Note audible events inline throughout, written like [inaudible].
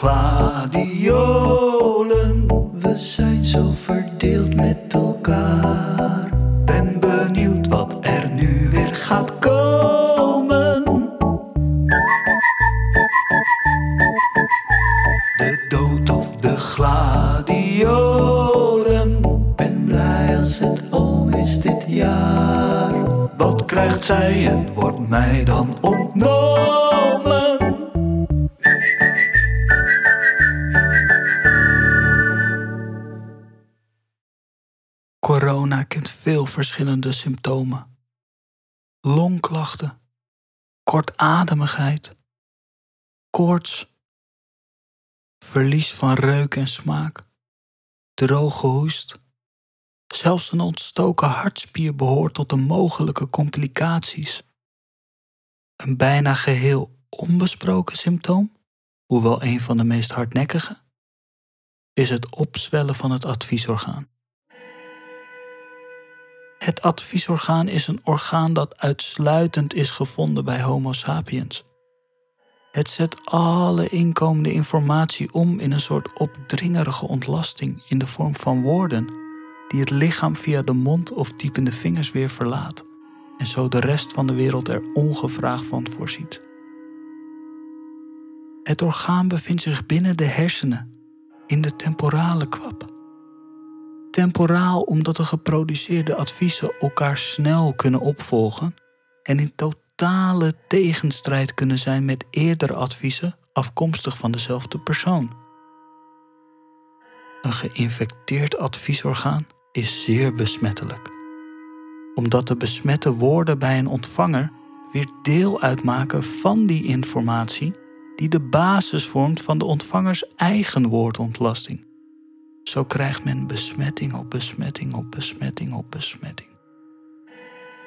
gladiolen. Corona kent veel verschillende symptomen. Longklachten, kortademigheid, koorts, verlies van reuk en smaak, droge hoest. Zelfs een ontstoken hartspier behoort tot de mogelijke complicaties. Een bijna geheel onbesproken symptoom, hoewel een van de meest hardnekkige, is het opzwellen van het adviesorgaan. Het adviesorgaan is een orgaan dat uitsluitend is gevonden bij Homo sapiens. Het zet alle inkomende informatie om in een soort opdringerige ontlasting in de vorm van woorden, die het lichaam via de mond of typende vingers weer verlaat, en zo de rest van de wereld er ongevraagd van voorziet. Het orgaan bevindt zich binnen de hersenen, in de temporale kwap. Temporaal omdat de geproduceerde adviezen elkaar snel kunnen opvolgen en in totale tegenstrijd kunnen zijn met eerdere adviezen afkomstig van dezelfde persoon. Een geïnfecteerd adviesorgaan is zeer besmettelijk, omdat de besmette woorden bij een ontvanger weer deel uitmaken van die informatie die de basis vormt van de ontvangers eigen woordontlasting. Zo krijgt men besmetting op besmetting op besmetting op besmetting.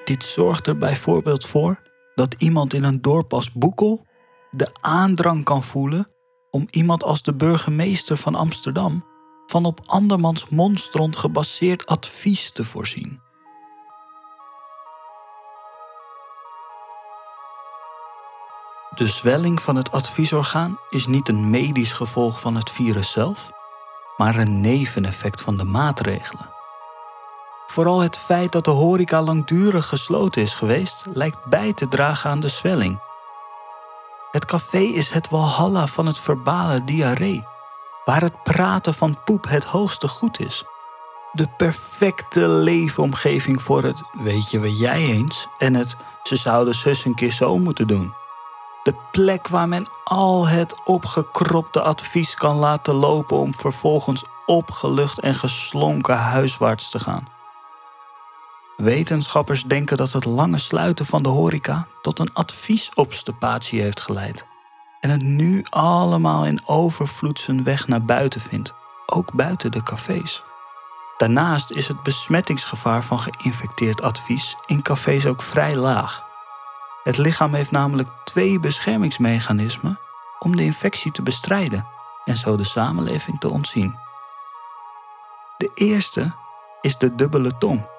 Dit zorgt er bijvoorbeeld voor dat iemand in een dorp als Boekel de aandrang kan voelen om iemand als de burgemeester van Amsterdam van op andermans monstrond gebaseerd advies te voorzien. De zwelling van het adviesorgaan is niet een medisch gevolg van het virus zelf, maar een neveneffect van de maatregelen. Vooral het feit dat de horeca langdurig gesloten is geweest, lijkt bij te dragen aan de zwelling. Het café is het walhalla van het verbale diarree, waar het praten van poep het hoogste goed is. De perfecte leefomgeving voor het weet je wat jij eens en het ze zouden zus een keer zo moeten doen. De plek waar men al het opgekropte advies kan laten lopen om vervolgens opgelucht en geslonken huiswaarts te gaan. Wetenschappers denken dat het lange sluiten van de horeca tot een adviesobstipatie heeft geleid. En het nu allemaal in overvloed zijn weg naar buiten vindt, ook buiten de cafés. Daarnaast is het besmettingsgevaar van geïnfecteerd advies in cafés ook vrij laag. Het lichaam heeft namelijk twee beschermingsmechanismen om de infectie te bestrijden en zo de samenleving te ontzien. De eerste is de dubbele tong.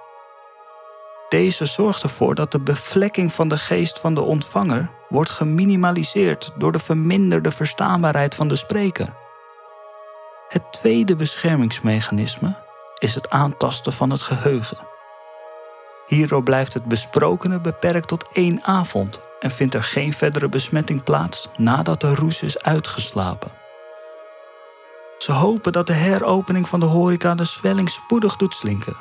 Deze zorgt ervoor dat de bevlekking van de geest van de ontvanger wordt geminimaliseerd door de verminderde verstaanbaarheid van de spreker. Het tweede beschermingsmechanisme is het aantasten van het geheugen. Hierdoor blijft het besprokene beperkt tot één avond en vindt er geen verdere besmetting plaats nadat de roes is uitgeslapen. Ze hopen dat de heropening van de horeca de zwelling spoedig doet slinken.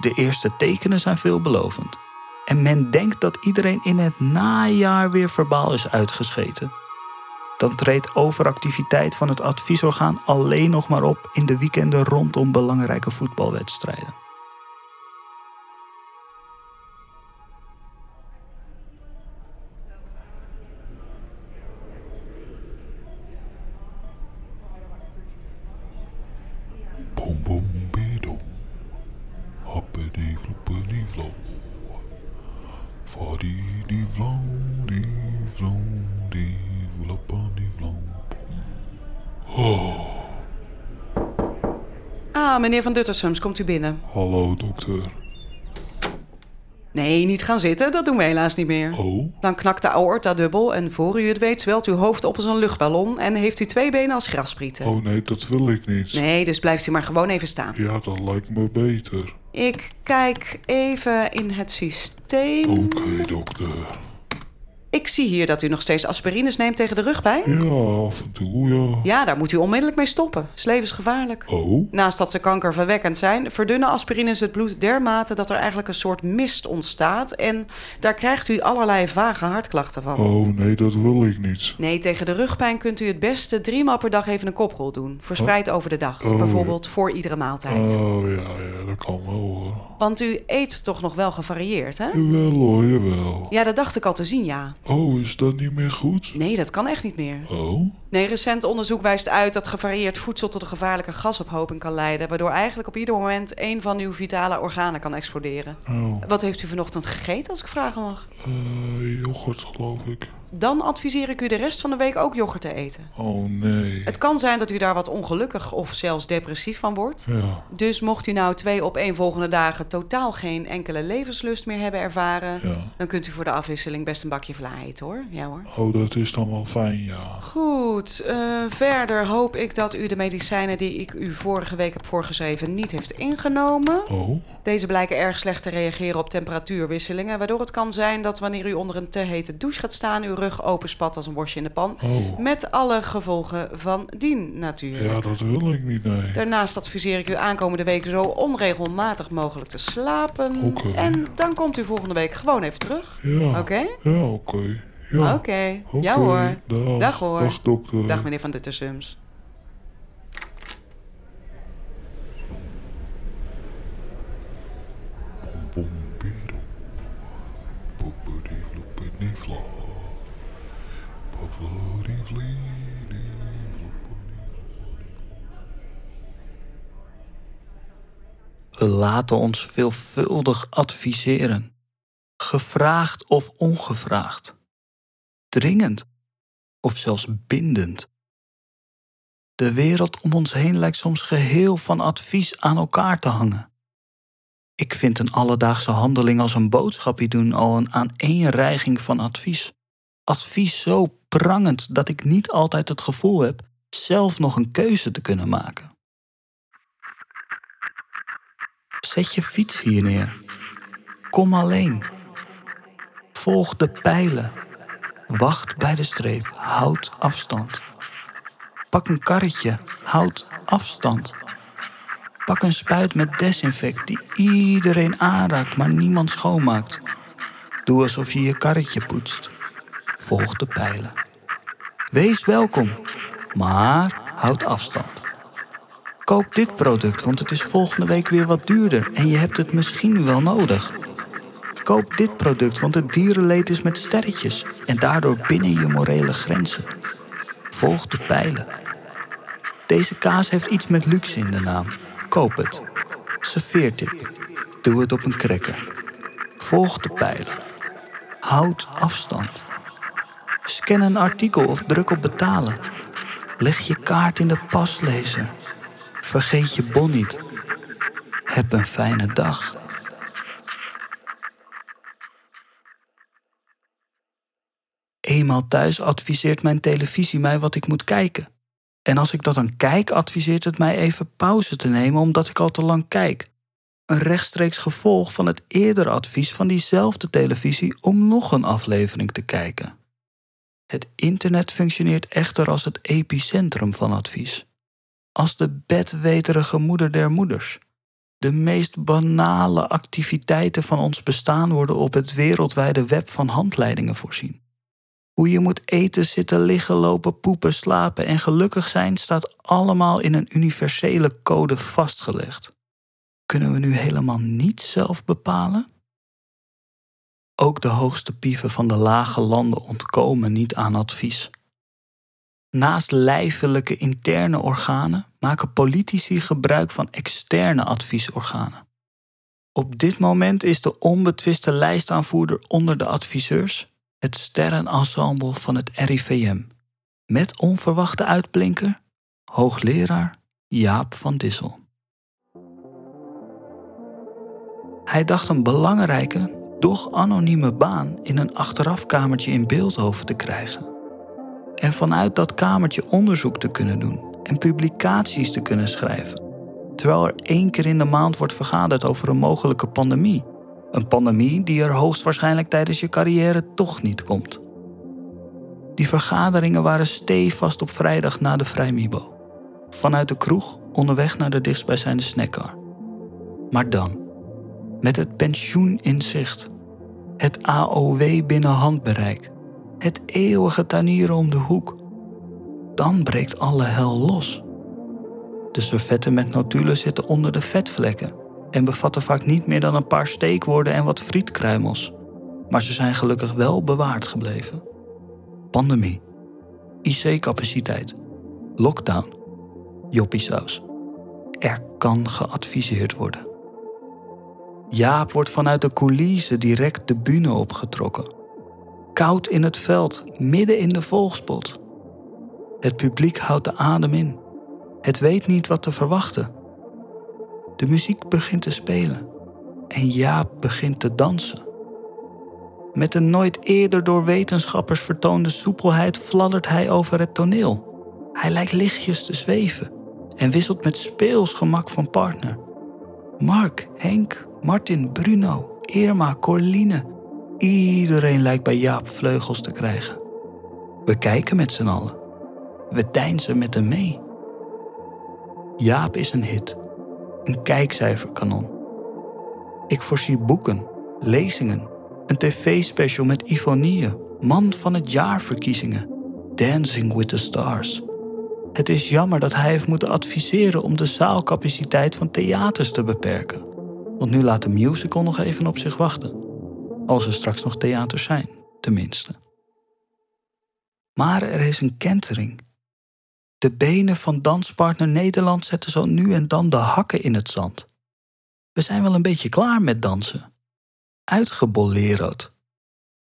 De eerste tekenen zijn veelbelovend. En men denkt dat iedereen in het najaar weer verbaal is uitgescheten. Dan treedt overactiviteit van het adviesorgaan alleen nog maar op in de weekenden rondom belangrijke voetbalwedstrijden. Die die die flow. Oh, Ah, meneer Van Duttersums, komt u binnen. hallo dokter. Nee, niet gaan zitten, dat doen we helaas niet meer. Oh, Dan knakt de aorta dubbel en voor u het weet zwelt uw hoofd op als een luchtballon en heeft u twee benen als grasprieten. oh nee, dat wil ik niet. Nee, dus blijft u maar gewoon even staan. Ja, dat lijkt me beter. Ik kijk even in het systeem. Oké, dokter. Ik zie hier dat u nog steeds aspirines neemt tegen de rugpijn. Ja, af en toe, ja. Ja, daar moet u onmiddellijk mee stoppen. Is levensgevaarlijk. Oh, Naast dat ze kankerverwekkend zijn, verdunnen aspirines het bloed dermate dat er eigenlijk een soort mist ontstaat. En daar krijgt u allerlei vage hartklachten van. oh nee, dat wil ik niet. Nee, tegen de rugpijn kunt u het beste drie maal per dag even een koprol doen. Verspreid over de dag. Oh. Bijvoorbeeld voor iedere maaltijd. Oh ja, ja, dat kan wel hoor. Want u eet toch nog wel gevarieerd, hè? Jawel hoor, jawel. Ja, dat dacht ik al te zien, ja. Oh, is dat niet meer goed? Nee, dat kan echt niet meer. Oh, Nee, recent onderzoek wijst uit dat gevarieerd voedsel tot een gevaarlijke gasophoping kan leiden, waardoor eigenlijk op ieder moment één van uw vitale organen kan exploderen. oh. Wat heeft u vanochtend gegeten, als ik vragen mag? Yoghurt geloof ik. Dan adviseer ik u de rest van de week ook yoghurt te eten. Oh nee. Het kan zijn dat u daar wat ongelukkig of zelfs depressief van wordt. Ja, Dus mocht u nou twee op één volgende dagen totaal geen enkele levenslust meer hebben ervaren, ja. dan kunt u voor de afwisseling best een bakje vla eten hoor. Ja hoor. Oh, dat is dan wel fijn, ja. Goed, eh, verder hoop ik dat u de medicijnen die ik u vorige week heb voorgeschreven niet heeft ingenomen. Oh, Deze blijken erg slecht te reageren op temperatuurwisselingen, waardoor het kan zijn dat wanneer u onder een te hete douche gaat staan, uw rug openspat als een worstje in de pan. oh. Met alle gevolgen van dien natuurlijk. Ja, dat wil ik niet, nee. Daarnaast adviseer ik u aankomende week zo onregelmatig mogelijk te slapen. Oké. En dan komt u volgende week gewoon even terug. Ja. Oké? Ja, oké. Ja. Oké. Ja hoor. Dag. Dag, hoor. Dag dokter. Dag meneer Van floppity, floppity. We laten ons veelvuldig adviseren. Gevraagd of ongevraagd. Dringend of zelfs bindend. De wereld om ons heen lijkt soms geheel van advies aan elkaar te hangen. Ik vind een alledaagse handeling als een boodschapje doen al een aaneenreiging van advies. Advies zo prangend dat ik niet altijd het gevoel heb zelf nog een keuze te kunnen maken. Zet je fiets hier neer. Kom alleen. Volg de pijlen. Wacht bij de streep. Houd afstand. Pak een karretje. Houd afstand. Pak een spuit met desinfect die iedereen aanraakt, maar niemand schoonmaakt. Doe alsof je je karretje poetst. Volg de pijlen. Wees welkom, maar houd afstand. Koop dit product, want het is volgende week weer wat duurder en je hebt het misschien wel nodig. Koop dit product, want het dierenleed is met sterretjes en daardoor binnen je morele grenzen. Volg de pijlen. Deze kaas heeft iets met luxe in de naam. Koop het. Serveertip. Doe het op een cracker. Volg de pijlen. Houd afstand. Scan een artikel of druk op betalen. Leg je kaart in de paslezer. Vergeet je bon niet. Heb een fijne dag. Eenmaal thuis adviseert mijn televisie mij wat ik moet kijken. En als ik dat dan kijk, adviseert het mij even pauze te nemen omdat ik al te lang kijk. Een rechtstreeks gevolg van het eerdere advies van diezelfde televisie om nog een aflevering te kijken. Het internet functioneert echter als het epicentrum van advies. Als de bedweterige moeder der moeders. De meest banale activiteiten van ons bestaan worden op het wereldwijde web van handleidingen voorzien. Hoe je moet eten, zitten, liggen, lopen, poepen, slapen en gelukkig zijn staat allemaal in een universele code vastgelegd. Kunnen we nu helemaal niet zelf bepalen? Ook de hoogste pieven van de lage landen ontkomen niet aan advies. Naast lijfelijke interne organen maken politici gebruik van externe adviesorganen. Op dit moment is de onbetwiste lijstaanvoerder onder de adviseurs het sterrenensemble van het RIVM. Met onverwachte uitblinker, hoogleraar Jaap van Dissel. Hij dacht een belangrijke, doch anonieme baan in een achterafkamertje in Beeldhoven te krijgen. En vanuit dat kamertje onderzoek te kunnen doen en publicaties te kunnen schrijven. Terwijl er één keer in de maand wordt vergaderd over een mogelijke pandemie. Een pandemie die er hoogstwaarschijnlijk tijdens je carrière toch niet komt. Die vergaderingen waren stevast op vrijdag na de Vrijmibo. Vanuit de kroeg onderweg naar de dichtstbijzijnde snackcar. Maar dan, met het pensioen in zicht, het AOW binnen handbereik, het eeuwige tuinieren om de hoek, dan breekt alle hel los. De servetten met notulen zitten onder de vetvlekken en bevatten vaak niet meer dan een paar steekwoorden en wat frietkruimels. Maar ze zijn gelukkig wel bewaard gebleven. Pandemie, IC-capaciteit, lockdown, joppiesaus. Er kan geadviseerd worden. Jaap wordt vanuit de coulisse direct de bühne opgetrokken. Koud in het veld, midden in de volgspot. Het publiek houdt de adem in. Het weet niet wat te verwachten. De muziek begint te spelen en Jaap begint te dansen. Met een nooit eerder door wetenschappers vertoonde soepelheid fladdert hij over het toneel. Hij lijkt lichtjes te zweven en wisselt met speels gemak van partner. Mark, Henk, Martin, Bruno, Irma, Corline. Iedereen lijkt bij Jaap vleugels te krijgen. We kijken met z'n allen. We deinzen met hem mee. Jaap is een hit. Een kijkcijferkanon. Ik voorzie boeken, lezingen, een tv-special met Ivonie, man van het jaarverkiezingen, Dancing with the Stars. Het is jammer dat hij heeft moeten adviseren om de zaalcapaciteit van theaters te beperken. Want nu laat de musical nog even op zich wachten. Als er straks nog theaters zijn, tenminste. Maar er is een kentering. De benen van danspartner Nederland zetten zo nu en dan de hakken in het zand. We zijn wel een beetje klaar met dansen. Uitgebollerood.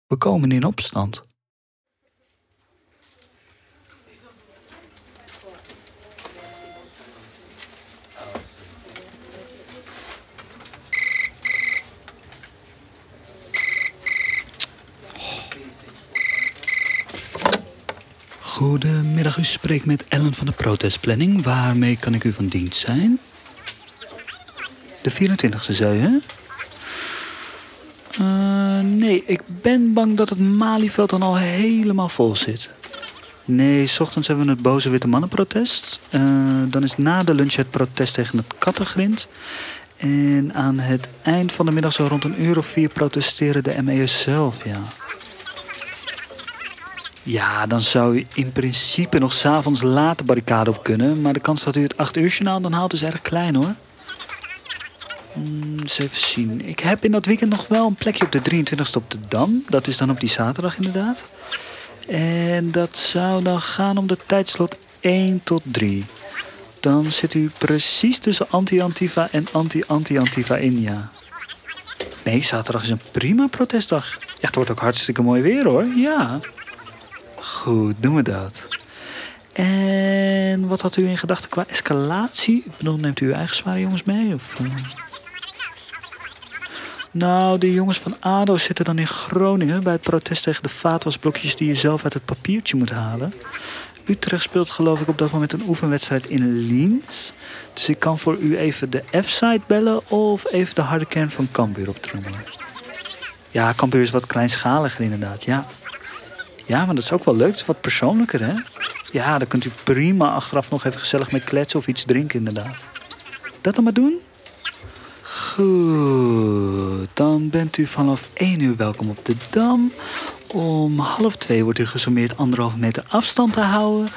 We komen in opstand. Goedemiddag, u spreekt met Ellen van de Protestplanning. Waarmee kan ik u van dienst zijn? De 24e, zei je? Uh, nee, ik ben bang dat het Malieveld dan al helemaal vol zit. Nee, s ochtends hebben we het boze witte mannenprotest. Uh, dan is na de lunch het protest tegen het kattengrind. En aan het eind van de middag, zo rond een uur of vier, protesteren de ME'ers zelf, ja. Ja, dan zou u in principe nog s'avonds laat de barricade op kunnen. Maar de kans dat u het 8 uur journaal dan haalt is erg klein hoor. Hmm, eens even zien. Ik heb in dat weekend nog wel een plekje op de 23e op de Dam. Dat is dan op die zaterdag inderdaad. En dat zou dan gaan om de tijdslot 1 tot 3. Dan zit u precies tussen anti-antifa en anti-anti-antifa in, ja. Nee, zaterdag is een prima protestdag. Ja, het wordt ook hartstikke mooi weer hoor, ja. Goed, doen we dat. En wat had u in gedachten qua escalatie? Ik bedoel, neemt u uw eigen zware jongens mee? Of, uh... Nou, de jongens van ADO zitten dan in Groningen bij het protest tegen de vaatwasblokjes die je zelf uit het papiertje moet halen. Utrecht speelt geloof ik op dat moment een oefenwedstrijd in Liens. Dus ik kan voor u even de F-site bellen of even de harde kern van Cambuur optrommelen. Ja, Cambuur is wat kleinschaliger inderdaad, ja. Ja, maar dat is ook wel leuk. Het is wat persoonlijker, hè? Ja, daar kunt u prima achteraf nog even gezellig mee kletsen of iets drinken, inderdaad. Dat dan maar doen? Goed, dan bent u vanaf 1 uur welkom op de Dam. Om half twee wordt u gesommeerd anderhalve meter afstand te houden.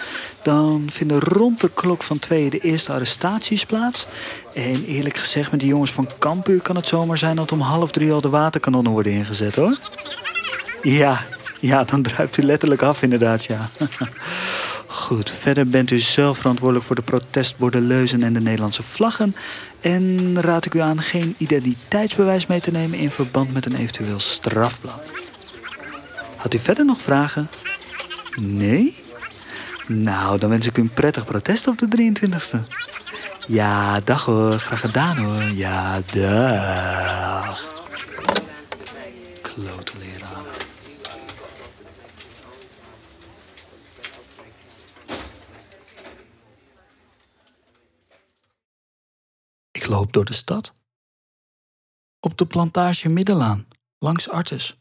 Dan vinden rond de klok van twee de eerste arrestaties plaats. En eerlijk gezegd, met die jongens van Kampuur kan het zomaar zijn dat om half drie al de waterkanonnen worden ingezet hoor. Ja, ja, dan druipt u letterlijk af inderdaad, ja. [laughs] Goed, verder bent u zelf verantwoordelijk voor de protestborden, leuzen en de Nederlandse vlaggen. En raad ik u aan geen identiteitsbewijs mee te nemen in verband met een eventueel strafblad. Had u verder nog vragen? Nee? Nou, dan wens ik u een prettig protest op de 23e. Ja, dag hoor. Graag gedaan hoor. Ja, dag. Klote leraren. Ik loop door de stad. Op de plantage Middelaan, langs Artes.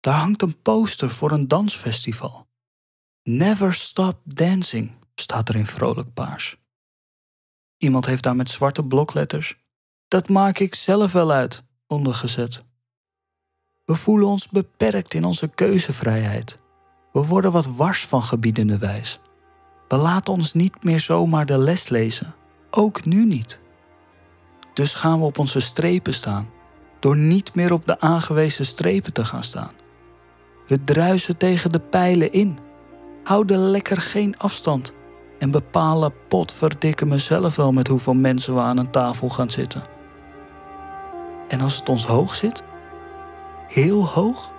Daar hangt een poster voor een dansfestival. Never Stop Dancing staat er in vrolijk paars. Iemand heeft daar met zwarte blokletters dat maak ik zelf wel uit ondergezet. We voelen ons beperkt in onze keuzevrijheid. We worden wat wars van gebiedende wijs. We laten ons niet meer zomaar de les lezen, ook nu niet. Dus gaan we op onze strepen staan, door niet meer op de aangewezen strepen te gaan staan. We druisen tegen de pijlen in, houden lekker geen afstand en bepalen potverdikke mezelf wel met hoeveel mensen we aan een tafel gaan zitten. En als het ons hoog zit, heel hoog,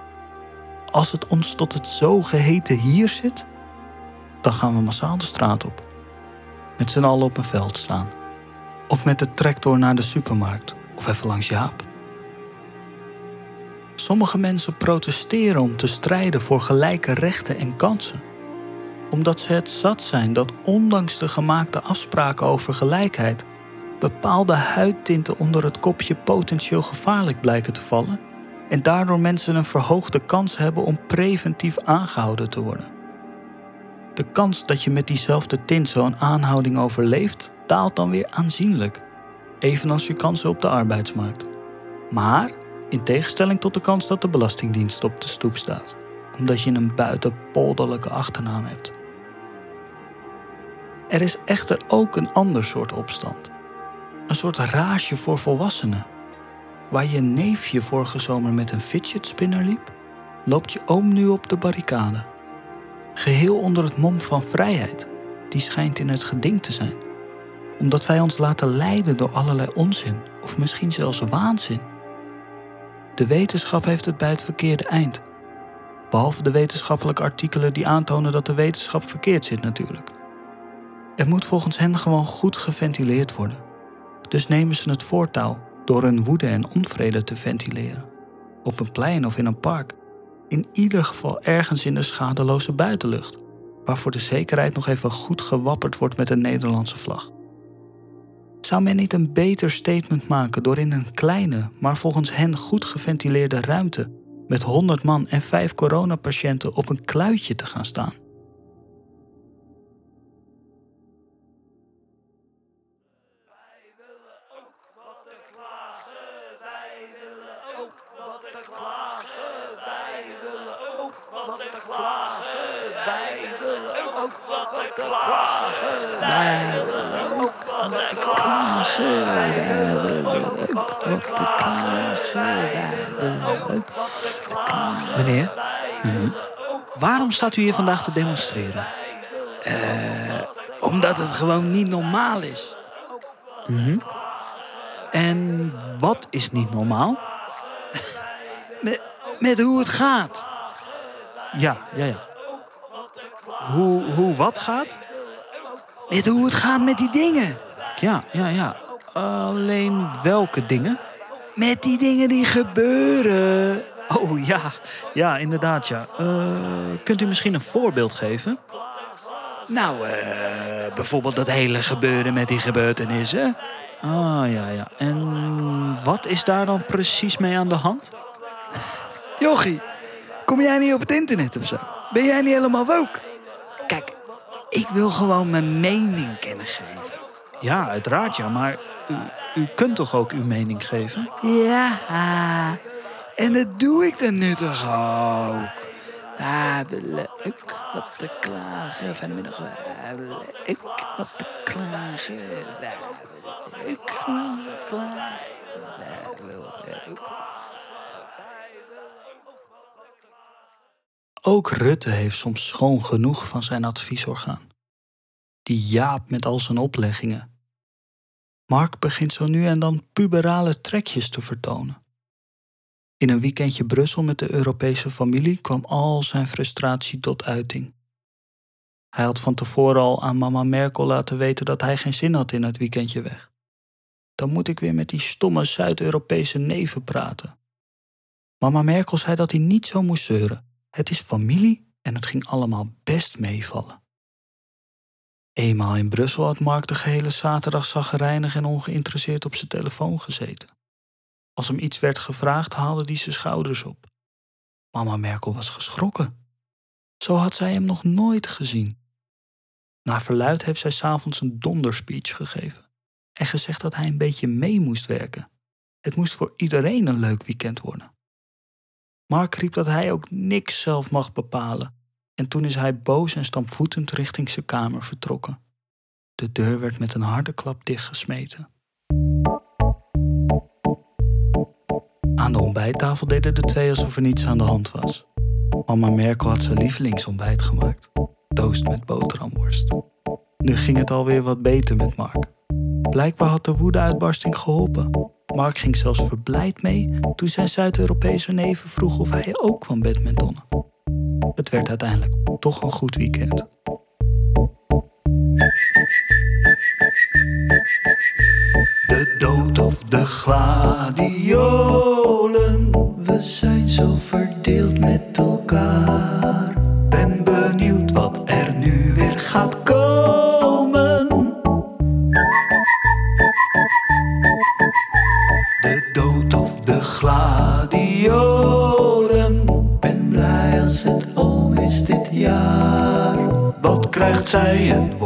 als het ons tot het zogeheten hier zit, dan gaan we massaal de straat op. Met z'n allen op een veld staan. Of met de tractor naar de supermarkt. Of even langs Jaap. Sommige mensen protesteren om te strijden voor gelijke rechten en kansen. Omdat ze het zat zijn dat ondanks de gemaakte afspraken over gelijkheid bepaalde huidtinten onder het kopje potentieel gevaarlijk blijken te vallen en daardoor mensen een verhoogde kans hebben om preventief aangehouden te worden. De kans dat je met diezelfde tint zo'n aanhouding overleeft, daalt dan weer aanzienlijk, evenals je kansen op de arbeidsmarkt. Maar in tegenstelling tot de kans dat de Belastingdienst op de stoep staat, omdat je een buitenpolderlijke achternaam hebt. Er is echter ook een ander soort opstand. Een soort rage voor volwassenen. Waar je neefje vorige zomer met een fidget spinner liep, loopt je oom nu op de barricade. Geheel onder het mom van vrijheid, die schijnt in het geding te zijn. Omdat wij ons laten leiden door allerlei onzin, of misschien zelfs waanzin. De wetenschap heeft het bij het verkeerde eind. Behalve de wetenschappelijke artikelen die aantonen dat de wetenschap verkeerd zit natuurlijk. Er moet volgens hen gewoon goed geventileerd worden. Dus nemen ze het voortouw door hun woede en onvrede te ventileren. Op een plein of in een park. In ieder geval ergens in de schadeloze buitenlucht, waar voor de zekerheid nog even goed gewapperd wordt met een Nederlandse vlag. Zou men niet een beter statement maken door in een kleine, maar volgens hen goed geventileerde ruimte met 100 man en 5 coronapatiënten op een kluitje te gaan staan? Waarom staat u hier vandaag te demonstreren? Eh, Omdat het gewoon niet normaal is. En wat is niet normaal? [laughs] Met, met hoe het gaat. Ja, ja, ja. Hoe, hoe wat gaat? Met hoe het gaat met die dingen. Ja, ja, ja. Alleen welke dingen? Met die dingen die gebeuren. Oh ja, ja, inderdaad, ja. Eh, kunt u misschien een voorbeeld geven? Nou, eh, bijvoorbeeld dat hele gebeuren met die gebeurtenissen. Ah, ja, ja. En wat is daar dan precies mee aan de hand? Jochie, kom jij niet op het internet of zo? Ben jij niet helemaal woke? Kijk, ik wil gewoon mijn mening kennen geven. Ja, uiteraard, ja. Maar u, u kunt toch ook uw mening geven? Ja, en dat doe ik dan nu toch ook. Willen ook wat te klagen. Fijne middag. Willen ook wat te klagen. Gewoon wat te klagen. Ook Rutte heeft soms schoon genoeg van zijn adviesorgaan. Die Jaap met al zijn opleggingen. Mark begint zo nu en dan puberale trekjes te vertonen. In een weekendje Brussel met de Europese familie kwam al zijn frustratie tot uiting. Hij had van tevoren al aan mama Merkel laten weten dat hij geen zin had in het weekendje weg. Dan moet ik weer met die stomme Zuid-Europese neven praten. Mama Merkel zei dat hij niet zo moest zeuren. Het is familie en het ging allemaal best meevallen. Eenmaal in Brussel had Mark de gehele zaterdag zaggerijnig en ongeïnteresseerd op zijn telefoon gezeten. Als hem iets werd gevraagd, haalde hij zijn schouders op. Mama Merkel was geschrokken. Zo had zij hem nog nooit gezien. Na verluid heeft zij s'avonds een donderspeech gegeven en gezegd dat hij een beetje mee moest werken. Het moest voor iedereen een leuk weekend worden. Mark riep dat hij ook niks zelf mag bepalen en toen is hij boos en stampvoetend richting zijn kamer vertrokken. De deur werd met een harde klap dichtgesmeten. Aan de ontbijttafel deden de twee alsof er niets aan de hand was. Mama Merkel had zijn lievelingsontbijt gemaakt. Toast met boterhamworst. Nu ging het alweer wat beter met Mark. Blijkbaar had de woedeuitbarsting geholpen. Mark ging zelfs verblijd mee toen zijn Zuid-Europese neven vroeg of hij ook kwam badmintonnen. Het werd uiteindelijk toch een goed weekend. Of de gladiolen, we zijn zo verdeeld met elkaar. Ben benieuwd wat er nu weer gaat komen. De dood of de gladiolen, ben blij als het om is dit jaar. Wat krijgt zij en